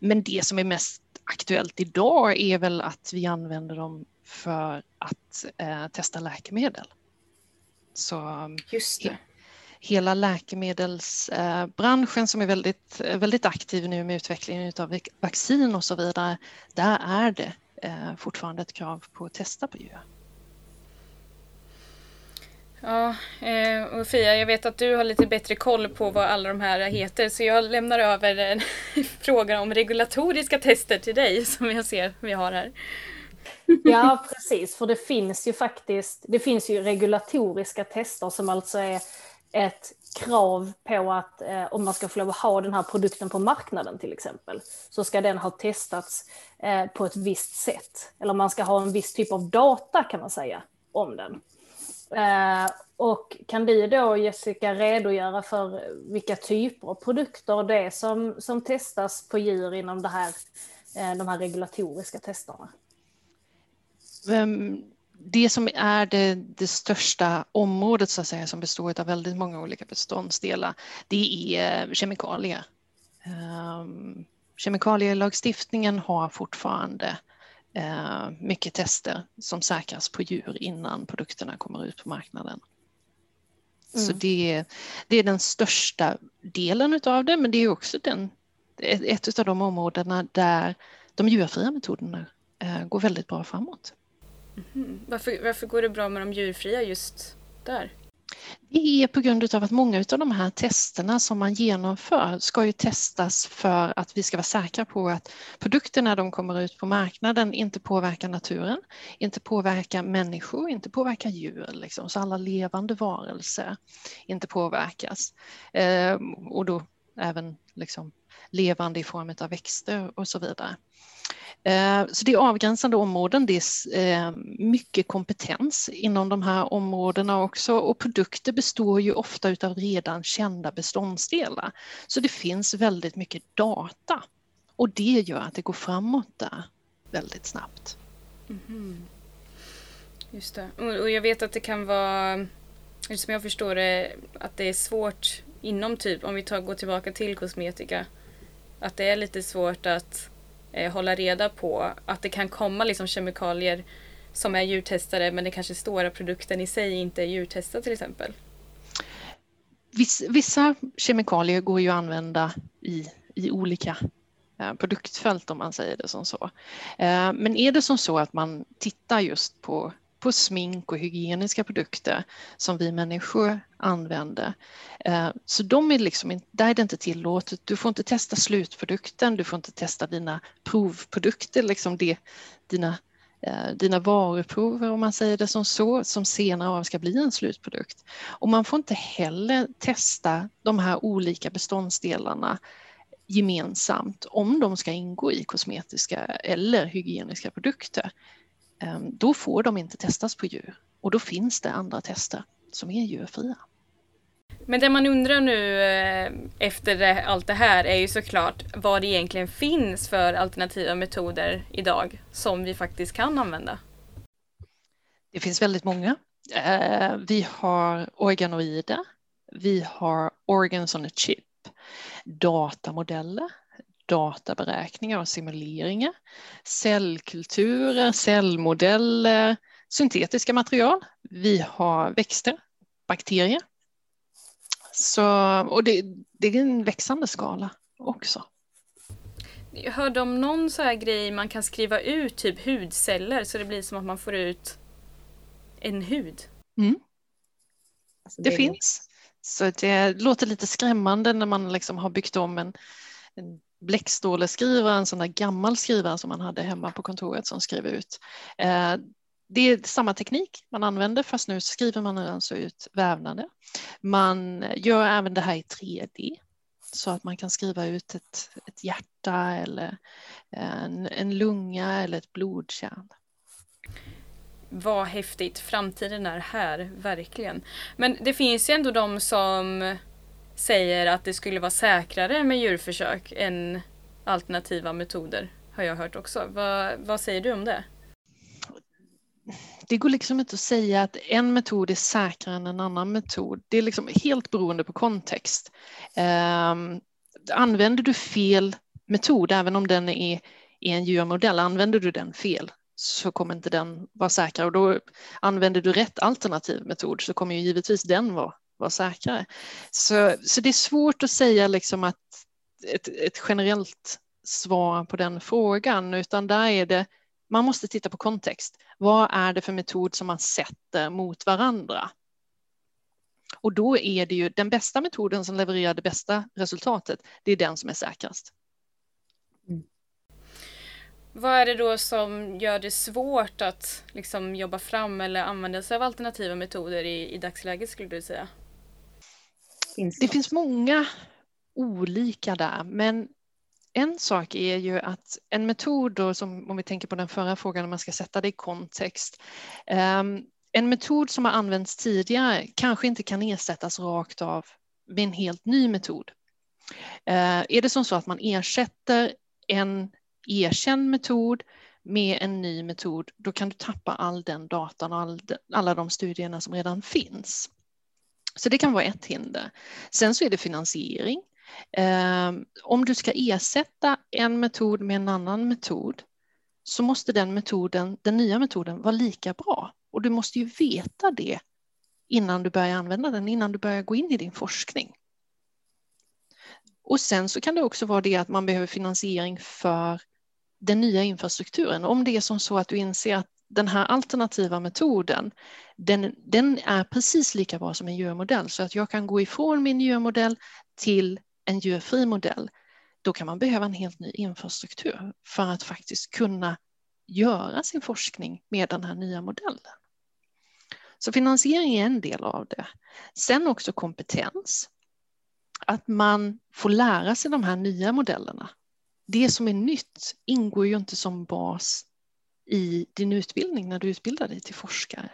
Men det som är mest aktuellt idag är väl att vi använder dem för att eh, testa läkemedel. Så Just det hela läkemedelsbranschen som är väldigt, väldigt aktiv nu med utvecklingen av vaccin och så vidare, där är det eh, fortfarande ett krav på att testa på djur. Ja, eh, och Fia, jag vet att du har lite bättre koll på vad alla de här heter så jag lämnar över en fråga om regulatoriska tester till dig som jag ser vi har här. Ja, precis, för det finns ju faktiskt, det finns ju regulatoriska tester som alltså är ett krav på att eh, om man ska få lov att ha den här produkten på marknaden till exempel, så ska den ha testats eh, på ett visst sätt. Eller man ska ha en viss typ av data kan man säga om den. Eh, och kan du då Jessica redogöra för vilka typer av produkter det är som, som testas på djur inom det här, eh, de här regulatoriska testerna? Ehm, det som är det, det, största området så att säga, som består av väldigt många olika beståndsdelar, det är eh, kemikalier. Um, kemikalielagstiftningen har fortfarande mycket tester som säkras på djur innan produkterna kommer ut på marknaden. Mm. Så det, det, är den största delen av det, men det är också den, ett av de områdena där de djurfria metoderna uh, går väldigt bra framåt. Mm. Varför, varför går det bra med de djurfria just där? Det är på grund av att många av de här testerna som man genomför ska ju testas för att vi ska vara säkra på att produkterna de kommer ut på marknaden inte påverkar naturen, inte påverkar människor, inte påverkar djur, liksom, så alla levande varelser inte påverkas. Ehm, och då även liksom, levande i form av växter och så vidare. Eh, så det är avgränsade områden, det är eh, mycket kompetens inom de här områdena också och produkter består ju ofta av redan kända beståndsdelar. Så det finns väldigt mycket data och det gör att det går framåt där väldigt snabbt. Mm. Just det. Och jag vet att det kan vara, som jag förstår det, att det är svårt inom typ, om vi tar, går tillbaka till kosmetika, att det är lite svårt att eh, hålla reda på att det kan komma liksom kemikalier som är djurtestade men det kanske står att produkten i sig inte är djurtestad till exempel? Vissa kemikalier går ju att använda i, i olika eh, produktfält om man säger det som så. Eh, men är det som så att man tittar just på på smink och hygieniska produkter som vi människor använder. Eh, så de är liksom, där är det inte tillåtet. Du får inte testa slutprodukten, du får inte testa dina provprodukter, liksom det, dina, eh, dina varuprover om man säger det som så, som senare ska bli en slutprodukt. Och man får inte heller testa de här olika beståndsdelarna gemensamt om de ska ingå i kosmetiska eller hygieniska produkter. Ehm, då får de inte testas på djur och då finns det andra tester som är djurfria. Men det man undrar nu eh, efter allt det här är ju såklart vad det egentligen finns för alternativa metoder idag som vi faktiskt kan använda. Det finns väldigt många. Eh, vi har organoider, vi har organs on a chip, datamodeller, databeräkningar och simuleringar, cellkulturer, cellmodeller, syntetiska material. Vi har växter, bakterier. Så, och det, det är en växande skala också. Jag hörde om någon så här grej man kan skriva ut typ hudceller så det blir som att man får ut en hud. Mm. Alltså, Det är- finns. Så det låter lite skrämmande när man liksom har byggt om en, en bläckståleskrivare, en sån där gammal skrivare som man hade hemma på kontoret som skrev ut. Eh, det är samma teknik man använder fast nu skriver man alltså ut vävnader. Man gör även det här i 3D så att man kan skriva ut ett, ett hjärta eller eh, en, en lunga eller ett blodkärl. Vad häftigt, framtiden är här, verkligen. Men det finns ju ändå de som säger att det skulle vara säkrare med djurförsök än alternativa metoder. Har jag hört också. Vad, vad säger du om det? det går liksom inte att säga att en metod är säkrare än en annan metod. Det är liksom helt beroende på kontext. Eh, använder du fel metod, även om den är, är en djurmodell, använder du den fel så kommer inte den vara säkrare och då använder du rätt alternativ metod så kommer ju givetvis den vara, vara säkrare. Så, så det är svårt att säga liksom att ett, ett generellt svar på den frågan utan där är det man måste titta på kontext. Vad är det för metod som man sätter mot varandra? Och då är det ju den bästa metoden som levererar det bästa resultatet. Det är den som är säkrast. Mm. Vad är det då som gör det svårt att liksom jobba fram eller använda sig av alternativa metoder i, i dagsläget skulle du säga? Finns Det finns många olika där, men en sak är ju att en metod då, som om vi tänker på den förra frågan, om man ska sätta det i kontext. Um, en metod som har använts tidigare kanske inte kan ersättas rakt av med en helt ny metod. Uh, är det som så att man ersätter en erkänd metod med en ny metod, då kan du tappa all den datan och all alla de studierna som redan finns. Så det kan vara ett hinder. Sen så är det finansiering. Ehm, om du ska ersätta en metod med en annan metod så måste den metoden, den nya metoden vara lika bra. Och du måste ju veta det innan du börjar använda den, innan du börjar gå in i din forskning. Och sen så kan det också vara det att man behöver finansiering för den nya infrastrukturen. Om det är som så att du inser att den här alternativa metoden, den, den är precis lika bra som en djurmodell så att jag kan gå ifrån min djurmodell till en djurfri modell, då kan man behöva en helt ny infrastruktur för att faktiskt kunna göra sin forskning med den här nya modellen. Så finansiering är en del av det. Sen också kompetens. Att man får lära sig de här nya modellerna. Det som är nytt ingår ju inte som bas i din utbildning när du utbildar dig till forskare.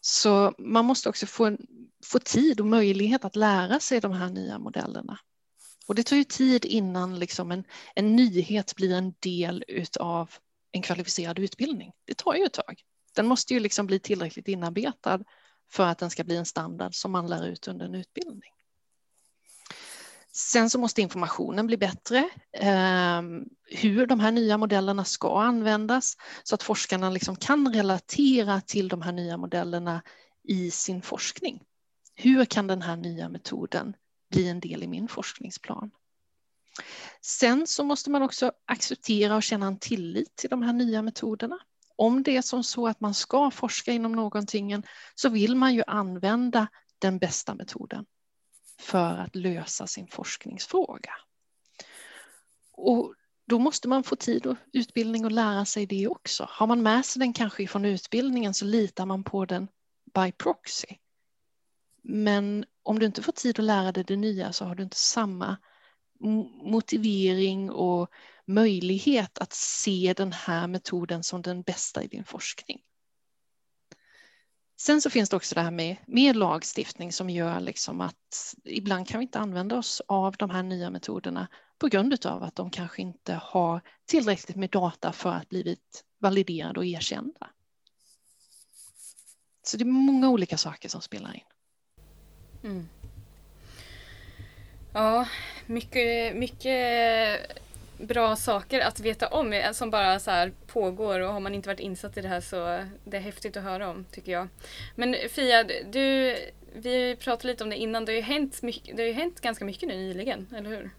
Så man måste också få, en, få tid och möjlighet att lära sig de här nya modellerna. Och det tar ju tid innan liksom en, en nyhet blir en del av en kvalificerad utbildning. Det tar ju ett tag. Den måste ju liksom bli tillräckligt inarbetad för att den ska bli en standard som man lär ut under en utbildning. Sen så måste informationen bli bättre. Eh, hur de här nya modellerna ska användas så att forskarna liksom kan relatera till de här nya modellerna i sin forskning. Hur kan den här nya metoden bli en del i min forskningsplan? Sen så måste man också acceptera och känna en tillit till de här nya metoderna. Om det är som så att man ska forska inom någonting så vill man ju använda den bästa metoden för att lösa sin forskningsfråga. Och då måste man få tid och utbildning och lära sig det också. Har man med sig den kanske från utbildningen så litar man på den by proxy. Men om du inte får tid att lära dig det nya så har du inte samma motivering och möjlighet att se den här metoden som den bästa i din forskning. Sen så finns det också det här med, med lagstiftning som gör liksom att ibland kan vi inte använda oss av de här nya metoderna på grund av att de kanske inte har tillräckligt med data för att blivit validerade och erkända. Så det är många olika saker som spelar in. Mm. Ja, mycket, mycket bra saker att veta om eh, som bara så här pågår och har man inte varit insatt i det här så det är häftigt att höra om tycker jag. Men Fia, du, vi pratade lite om det innan, det har ju hänt, mycket, det har ju hänt ganska mycket nu nyligen, eller hur?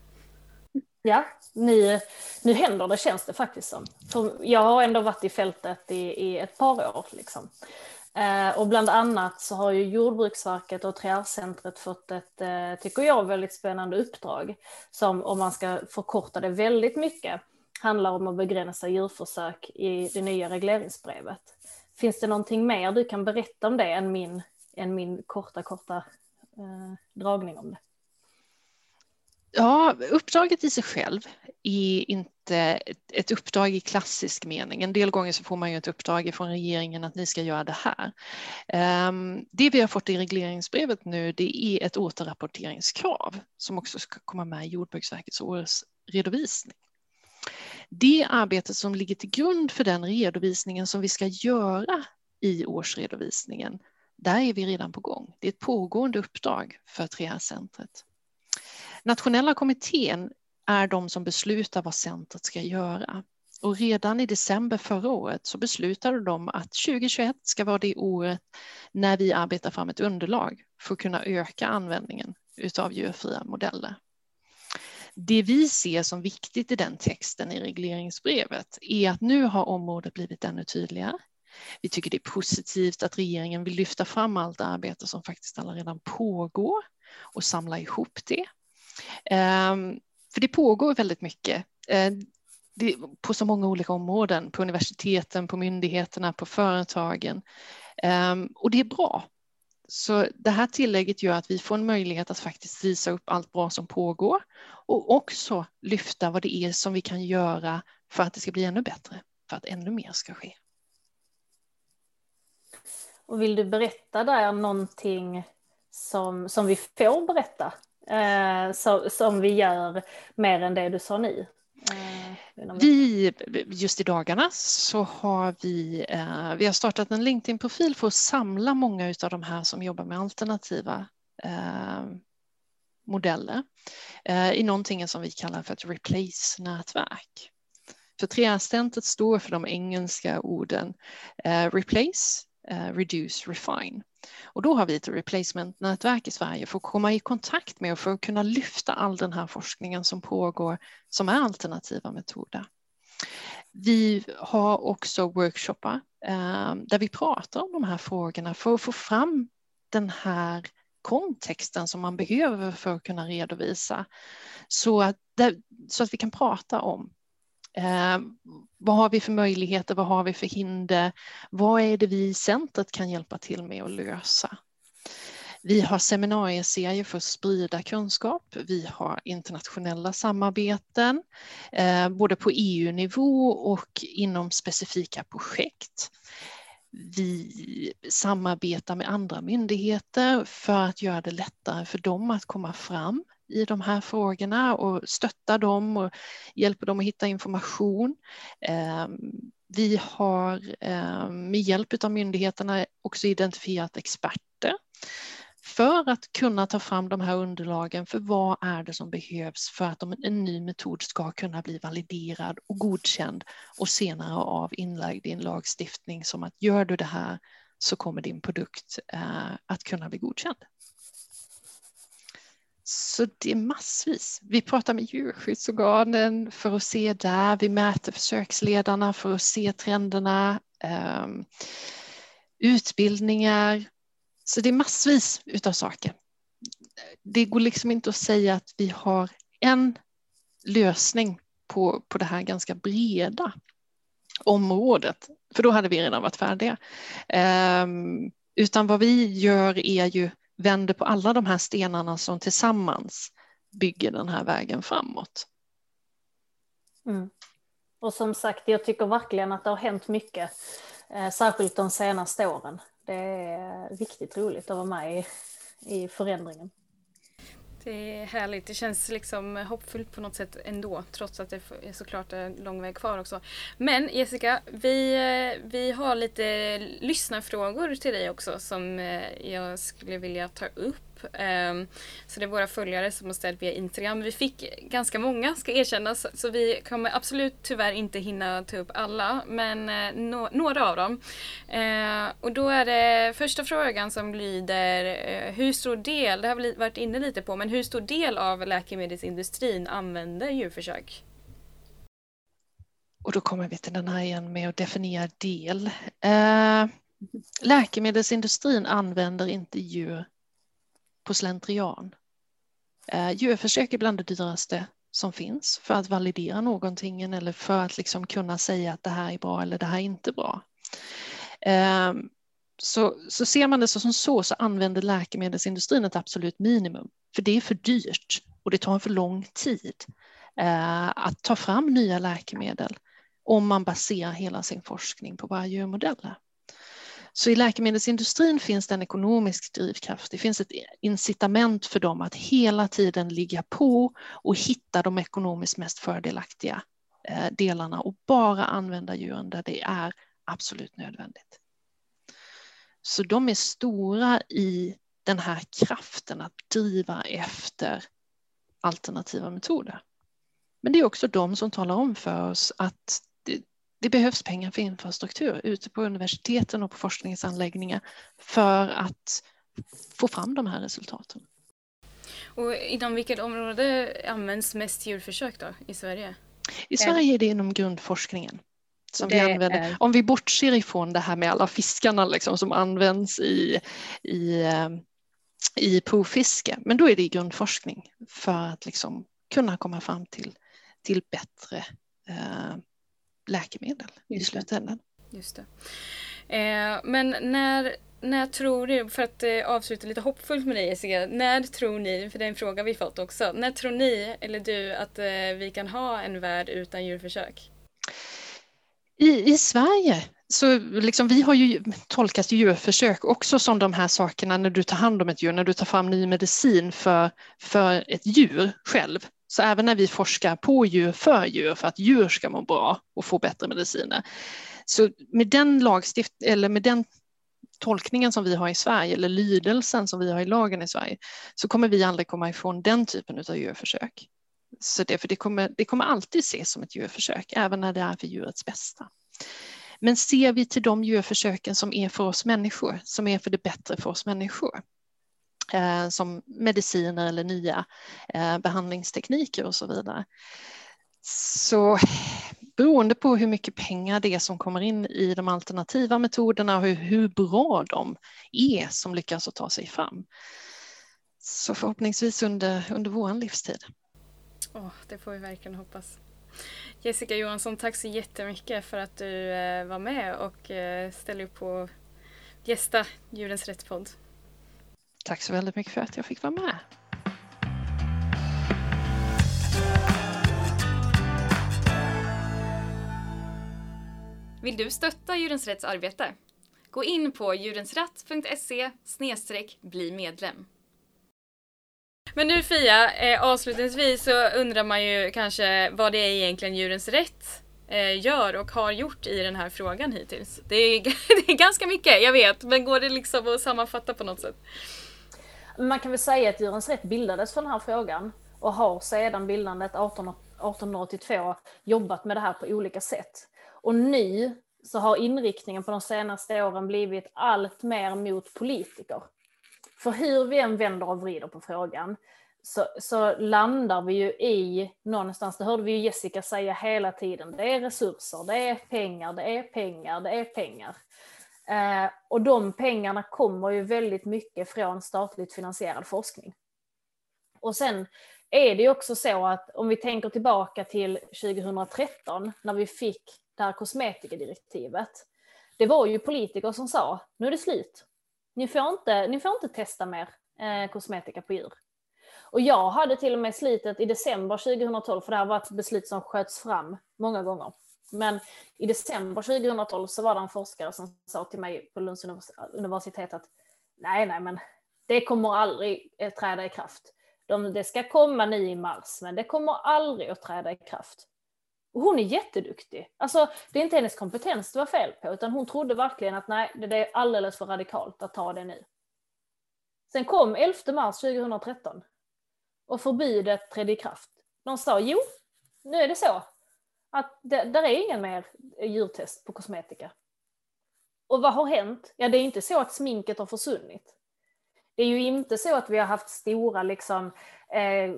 Ja, nu, nu händer det känns det faktiskt som. För jag har ändå varit i fältet i, i ett par år. Liksom. Eh, och bland annat så har ju Jordbruksverket och Triarcentret fått ett, eh, tycker jag, väldigt spännande uppdrag som om man ska förkorta det väldigt mycket handlar om att begränsa djurförsök i det nya regleringsbrevet. Finns det någonting mer du kan berätta om det än min, än min korta, korta eh, dragning om det? Ja, uppdraget i sig själv är inte ett, uppdrag i klassisk mening. En del gånger så får man ju ett uppdrag från regeringen att ni ska göra det här. Ehm, det vi har fått i regleringsbrevet nu det är ett återrapporteringskrav som också ska komma med i Jordbruksverkets årsredovisning. Det arbete som ligger till grund för den redovisningen som vi ska göra i årsredovisningen, där är vi redan på gång. Det är ett pågående uppdrag för 3R-centret. Nationella kommittén är de som beslutar vad centret ska göra. Och redan i december förra året så beslutade de att 2021 ska vara det året när vi arbetar fram ett underlag för att kunna öka användningen utav djurfria modeller. Det vi ser som viktigt i den texten i regleringsbrevet är att nu har området blivit ännu tydligare. Vi tycker det är positivt att regeringen vill lyfta fram allt arbete som faktiskt redan pågår och samla ihop det Ehm, för det pågår väldigt mycket ehm, på så många olika områden, på universiteten, på myndigheterna, på företagen. Ehm, och det är bra. Så det här tillägget gör att vi får en möjlighet att faktiskt visa upp allt bra som pågår och också lyfta vad det är som vi kan göra för att det ska bli ännu bättre, för att ännu mer ska ske. Och vill du berätta där någonting som, som vi får berätta eh, så, som vi gör mer än det du sa nu? Eh, vi, just i dagarna så har vi, eh, vi har startat en LinkedIn-profil för att samla många av de här som jobbar med alternativa eh, modeller eh, i någonting som vi kallar för ett replace-nätverk. För treassistentet står för de engelska orden eh, replace, Eh, reduce, refine. Och då har vi ett replacement-nätverk i Sverige för att komma i kontakt med och för att kunna lyfta all den här forskningen som pågår som är alternativa metoder. Vi har också workshoppar eh, där vi pratar om de här frågorna för att få fram den här kontexten som man behöver för att kunna redovisa så att, så att vi kan prata om Eh, vad har vi för möjligheter? Vad har vi för hinder? Vad är det vi i centret kan hjälpa till med att lösa? Vi har seminarieserier för att sprida kunskap. Vi har internationella samarbeten, eh, både på EU-nivå och inom specifika projekt. Vi samarbetar med andra myndigheter för att göra det lättare för dem att komma fram i de här frågorna och stöttar dem och hjälper dem att hitta information. Ehm, vi har ehm, med hjälp av myndigheterna också identifierat experter för att kunna ta fram de här underlagen för vad är det som behövs för att en ny metod ska kunna bli validerad och godkänd och senare av inlagd i en lagstiftning som att gör du det här så kommer din produkt eh, att kunna bli godkänd. Alltså det är massvis. Vi pratar med djurskyddsorganen för att se där. Vi mäter försöksledarna för att se trenderna. Um, utbildningar. Så det är massvis utav saker. Det går liksom inte att säga att vi har en lösning på, på det här ganska breda området, för då hade vi redan varit färdiga. Um, utan vad vi gör är ju vänder på alla de här stenarna som tillsammans bygger den här vägen framåt. Mm. Och som sagt, jag tycker verkligen att det har hänt mycket, eh, särskilt de senaste åren. Det är riktigt roligt att vara med i, i förändringen. Det är härligt. Det känns liksom hoppfullt på något sätt ändå trots att det är såklart är lång väg kvar också. Men Jessica, vi, eh, vi har lite lyssnarfrågor till dig också som eh, jag skulle vilja ta upp. Ehm, så det är våra följare som har ställt via Instagram. Vi fick ganska många ska erkännas så vi kommer absolut tyvärr inte hinna ta upp alla men eh, no några av dem. Ehm, och då är det första frågan som lyder eh, hur stor del, det har vi varit inne lite på, men hur stor del av läkemedelsindustrin använder djurförsök? Och då kommer vi till den här igen med att definiera del. Eh, läkemedelsindustrin använder inte djur på slentrian. Djurförsök eh, är bland det dyraste som finns för att validera någonting eller för att liksom kunna säga att det här är bra eller det här är inte bra. Ehm, så, så ser man det som så så använder läkemedelsindustrin ett absolut minimum för det är för dyrt och det tar för lång tid eh, att ta fram nya läkemedel om man baserar hela sin forskning på bara djurmodeller. Så i läkemedelsindustrin finns det en ekonomisk drivkraft. Det finns ett incitament för dem att hela tiden ligga på och hitta de ekonomiskt mest fördelaktiga eh, delarna och bara använda djuren där det är absolut nödvändigt. Så de är stora i den här kraften att driva efter alternativa metoder. Men det är också de som talar om för oss att det behövs pengar för infrastruktur ute på universiteten och på forskningsanläggningar för att få fram de här resultaten. Och inom vilket område används mest djurförsök då i Sverige? I Sverige är det inom grundforskningen. Som vi använder. Är... Om vi bortser ifrån det här med alla fiskarna liksom, som används i, i, eh, i provfiske, men då är det i grundforskning för att liksom kunna komma fram till, till bättre eh, läkemedel i slutändan. Just. Eh, men när, när tror du, för att eh, avsluta lite hoppfullt med dig Jessica, när tror ni, för det är en fråga vi fått också, när tror ni eller du att eh, vi kan ha en värld utan djurförsök? I, i Sverige så liksom, vi har ju tolkat djurförsök också som de här sakerna när du tar hand om ett djur, när du tar fram ny medicin för, för ett djur själv så även när vi forskar på djur för djur för att djur ska må bra och få bättre mediciner. Så med den lagstift eller med den tolkningen som vi har i Sverige eller lydelsen som vi har i lagen i Sverige så kommer vi aldrig komma ifrån den typen av djurförsök. Så det, för det, kommer, det kommer alltid ses som ett djurförsök, även när det är för djurets bästa. Men ser vi till de djurförsöken som är för oss människor, som är för det bättre för oss människor, Eh, som mediciner eller nya eh, behandlingstekniker och så vidare. Så beroende på hur mycket pengar det är som kommer in i de alternativa metoderna och hur, hur bra de är som lyckas att ta sig fram. Så förhoppningsvis under, under vår livstid. Oh, det får vi verkligen hoppas. Jessica Johansson, tack så jättemycket för att du eh, var med och eh, ställde upp på gästa Djurens Rätt-podd. Tack så väldigt mycket för att jag fick vara med. Vill du stötta Djurens Rätts arbete? Gå in på djurensratt.se bli medlem. Men nu Fia, eh, avslutningsvis så undrar man ju kanske vad det är egentligen Djurens Rätt eh, gör och har gjort i den här frågan hittills. Det är, det är ganska mycket, jag vet, men går det liksom att sammanfatta på något sätt? Man kan väl säga att Djurens Rätt bildades för den här frågan och har sedan bildandet 18, 1882 jobbat med det här på olika sätt. Och nu så har inriktningen på de senaste åren blivit allt mer mot politiker. För hur vi än vänder och vrider på frågan så, så, landar vi ju i någonstans, det hörde vi ju Jessica säga hela tiden, det är resurser, det är pengar, det är pengar, det är pengar. Eh, och de pengarna kommer ju väldigt mycket från statligt finansierad forskning. Och sen är det ju också så att om vi tänker tillbaka till 2013 när vi fick det här kosmetikadirektivet. Det var ju politiker som sa, nu är det slut. Ni får inte, ni får inte testa mer eh, kosmetika på djur. Och jag hade till och med slitet i december 2012, för det här var ett beslut som sköts fram många gånger. Men i december 2012 så var det en forskare som sa till mig på Lunds universitet att nej, nej, men det kommer aldrig att träda i kraft. De, det ska komma nu i mars, men det kommer aldrig att träda i kraft. Och hon är jätteduktig. Alltså, det är inte hennes kompetens det var fel på, utan hon trodde verkligen att nej, det är alldeles för radikalt att ta det nu. Sen kom 11 mars 2013 och förbudet trädde i kraft. De sa jo, nu är det så att det, där är ingen mer djurtest på kosmetika. Och vad har hänt? Ja, det är inte så att sminket har försvunnit. Det är ju inte så att vi har haft stora liksom, eh,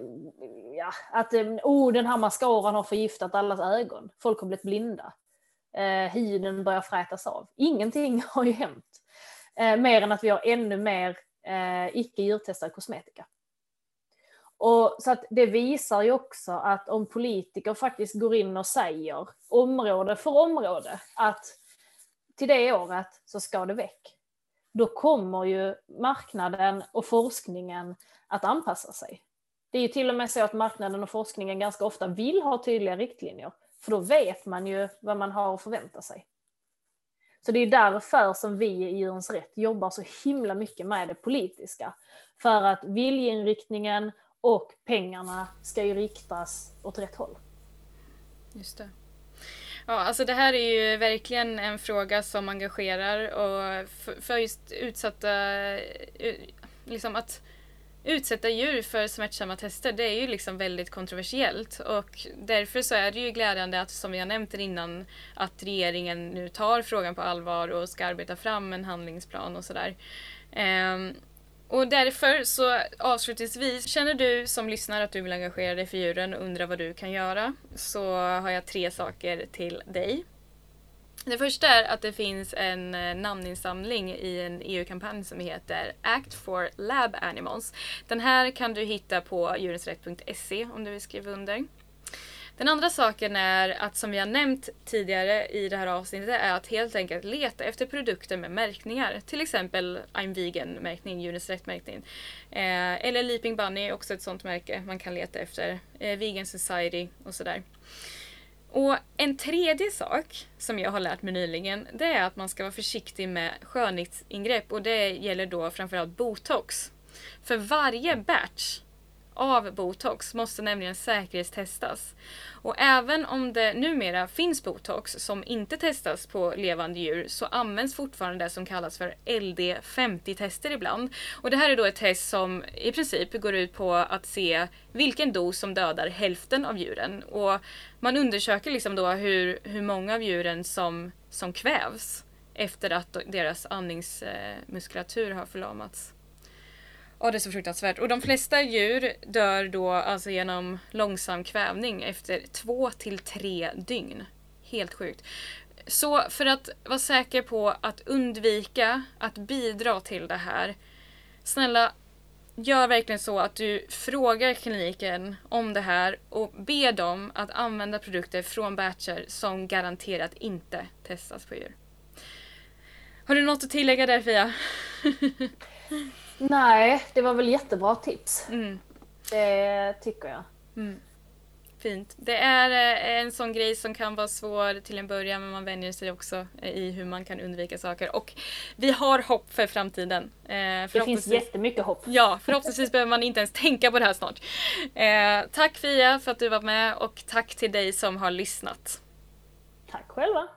ja, att eh, oh, den här mascaran har förgiftat allas ögon. Folk har blivit blinda. Eh, huden börjar frätas av. Ingenting har ju hänt. Eh, mer än att vi har ännu mer eh, icke djurtestad kosmetika. Och så att det visar ju också att om politiker faktiskt går in och säger område för område att till det året så ska det väck. Då kommer ju marknaden och forskningen att anpassa sig. Det är ju till och med så att marknaden och forskningen ganska ofta vill ha tydliga riktlinjer, för då vet man ju vad man har att förvänta sig. Så det är därför som vi i Djurens Rätt jobbar så himla mycket med det politiska. För att viljeinriktningen och pengarna ska ju riktas åt rätt håll. Just det. Ja, alltså det här är ju verkligen en fråga som engagerar och för, just utsatta, eh, eh, liksom att utsätta djur för smärtsamma tester, det är ju liksom väldigt kontroversiellt och därför så är det ju glädjande att, som vi har nämnt innan, att regeringen nu tar frågan på allvar och ska arbeta fram en handlingsplan och sådär. Um, och därför så avslutningsvis, känner du som lyssnar att du vill engagera dig för djuren och undrar vad du kan göra så har jag tre saker till dig. Det första är att det finns en eh, namninsamling i en EU-kampanj som heter Act for Lab Animals. Den här kan du hitta på djurensrätt.se om du vill skriva under. Den andra saken är att som vi har nämnt tidigare i det här avsnittet är att helt enkelt leta efter produkter med märkningar. Till exempel I'm vegan-märkning, djurens rätt-märkning. Eh, eller Leaping Bunny, också ett sånt märke man kan leta efter. Eh, vegan Society och sådär. Och en tredje sak som jag har lärt mig nyligen det är att man ska vara försiktig med skönhetsingrepp och det gäller då framförallt botox. För varje batch av botox måste nämligen säkerhetstestas. Och även om det numera finns botox som inte testas på levande djur så används fortfarande det som kallas för LD50-tester ibland. Och det här är då ett test som i princip går ut på att se vilken dos som dödar hälften av djuren. Och man undersöker liksom då hur, hur många av djuren som, som kvävs efter att deras andningsmuskulatur har förlamats. Ja, det är så fruktansvärt. Och de flesta djur dör då alltså genom långsam kvävning efter två till tre dygn. Helt sjukt. Så för att vara säker på att undvika att bidra till det här, snälla gör verkligen så att du frågar kliniken om det här och ber dem att använda produkter från batcher som garanterat inte testas på djur. Har du något att tillägga där Fia? Nej, det var väl jättebra tips. Mm. Det tycker jag. Mm. Fint. Det är eh, en sån grej som kan vara svår till en början men man vänjer sig också eh, i hur man kan undvika saker. Och vi har hopp för framtiden. Eh, det finns jättemycket hopp. Ja, förhoppningsvis behöver man inte ens tänka på det här snart. tack Fia för att du var med och tack till dig som har lyssnat. Tack själva.